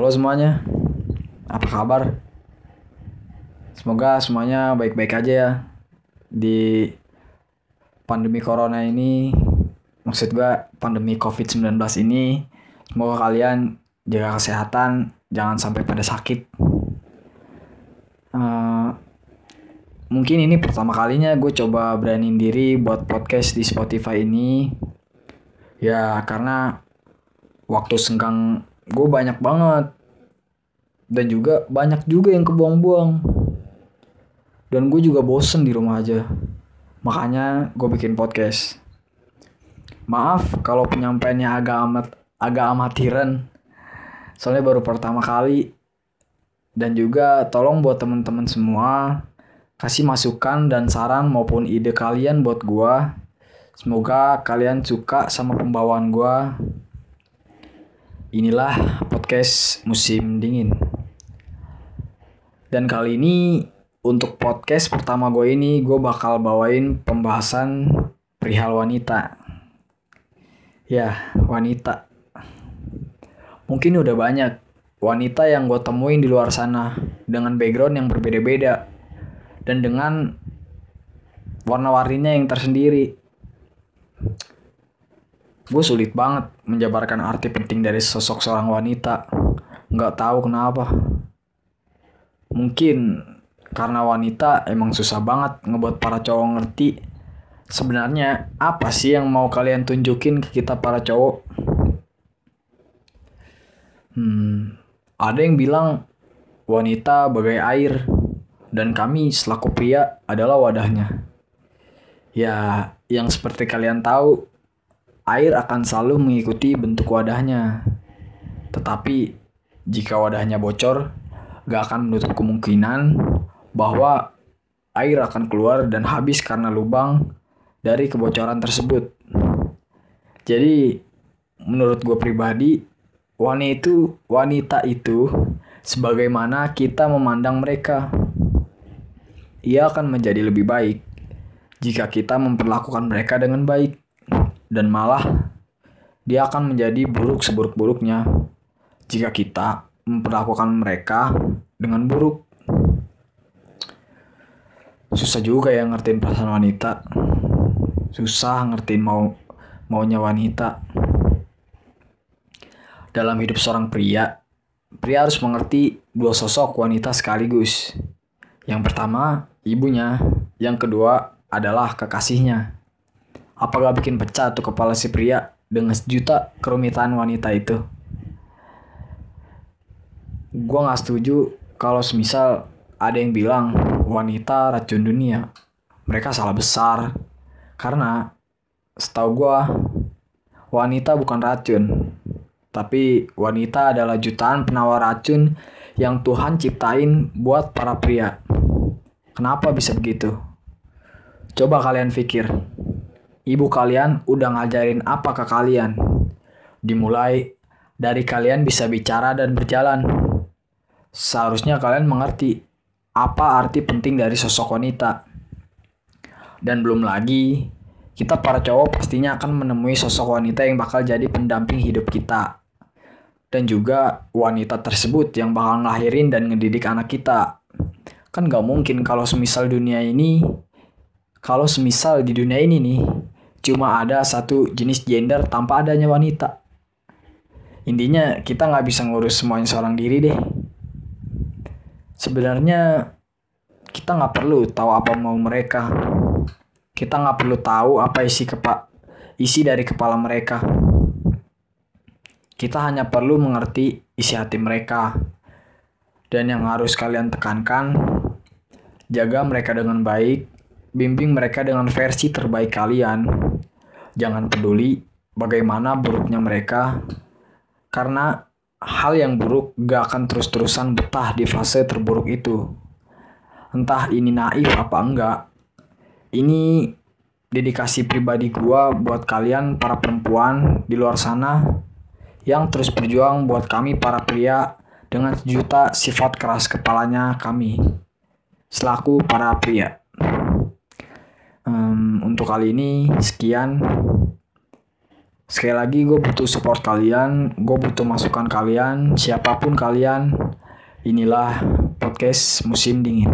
Halo semuanya, apa kabar? Semoga semuanya baik-baik aja ya di pandemi corona ini. Maksud gua pandemi COVID-19 ini. Semoga kalian jaga kesehatan, jangan sampai pada sakit. Eh, mungkin ini pertama kalinya gue coba beraniin diri buat podcast di Spotify ini. Ya karena waktu senggang gue banyak banget. Dan juga banyak juga yang kebuang-buang. Dan gue juga bosen di rumah aja. Makanya gue bikin podcast. Maaf kalau penyampaiannya agak amat agak amatiran. Soalnya baru pertama kali. Dan juga tolong buat teman-teman semua kasih masukan dan saran maupun ide kalian buat gue semoga kalian suka sama pembawaan gue Inilah podcast musim dingin. Dan kali ini untuk podcast pertama gue ini gue bakal bawain pembahasan perihal wanita. Ya, wanita. Mungkin udah banyak wanita yang gue temuin di luar sana dengan background yang berbeda-beda dan dengan warna-warninya yang tersendiri gue sulit banget menjabarkan arti penting dari sosok seorang wanita. Nggak tahu kenapa. Mungkin karena wanita emang susah banget ngebuat para cowok ngerti sebenarnya apa sih yang mau kalian tunjukin ke kita para cowok. Hmm, ada yang bilang wanita bagai air dan kami selaku pria adalah wadahnya. Ya, yang seperti kalian tahu, air akan selalu mengikuti bentuk wadahnya. Tetapi jika wadahnya bocor, gak akan menutup kemungkinan bahwa air akan keluar dan habis karena lubang dari kebocoran tersebut. Jadi menurut gue pribadi, wanita itu wanita itu sebagaimana kita memandang mereka. Ia akan menjadi lebih baik jika kita memperlakukan mereka dengan baik dan malah dia akan menjadi buruk seburuk-buruknya jika kita memperlakukan mereka dengan buruk. Susah juga ya ngertiin perasaan wanita. Susah ngertiin mau maunya wanita. Dalam hidup seorang pria, pria harus mengerti dua sosok wanita sekaligus. Yang pertama, ibunya. Yang kedua adalah kekasihnya. Apa gak bikin pecah tuh kepala si pria dengan sejuta kerumitan wanita itu? Gue gak setuju kalau semisal ada yang bilang wanita racun dunia. Mereka salah besar. Karena setahu gue wanita bukan racun. Tapi wanita adalah jutaan penawar racun yang Tuhan ciptain buat para pria. Kenapa bisa begitu? Coba kalian pikir. Ibu kalian udah ngajarin apa ke kalian? Dimulai dari kalian bisa bicara dan berjalan. Seharusnya kalian mengerti apa arti penting dari sosok wanita. Dan belum lagi, kita para cowok pastinya akan menemui sosok wanita yang bakal jadi pendamping hidup kita. Dan juga wanita tersebut yang bakal ngelahirin dan ngedidik anak kita. Kan gak mungkin kalau semisal dunia ini, kalau semisal di dunia ini nih, cuma ada satu jenis gender tanpa adanya wanita. Intinya kita nggak bisa ngurus semuanya seorang diri deh. Sebenarnya kita nggak perlu tahu apa mau mereka. Kita nggak perlu tahu apa isi kepa isi dari kepala mereka. Kita hanya perlu mengerti isi hati mereka. Dan yang harus kalian tekankan, jaga mereka dengan baik, bimbing mereka dengan versi terbaik kalian. Jangan peduli bagaimana buruknya mereka, karena hal yang buruk gak akan terus-terusan betah di fase terburuk itu. Entah ini naif apa enggak, ini dedikasi pribadi gua buat kalian para perempuan di luar sana yang terus berjuang buat kami para pria dengan sejuta sifat keras kepalanya kami selaku para pria. Um, untuk kali ini sekian. Sekali lagi gue butuh support kalian, gue butuh masukan kalian, siapa pun kalian. Inilah podcast musim dingin.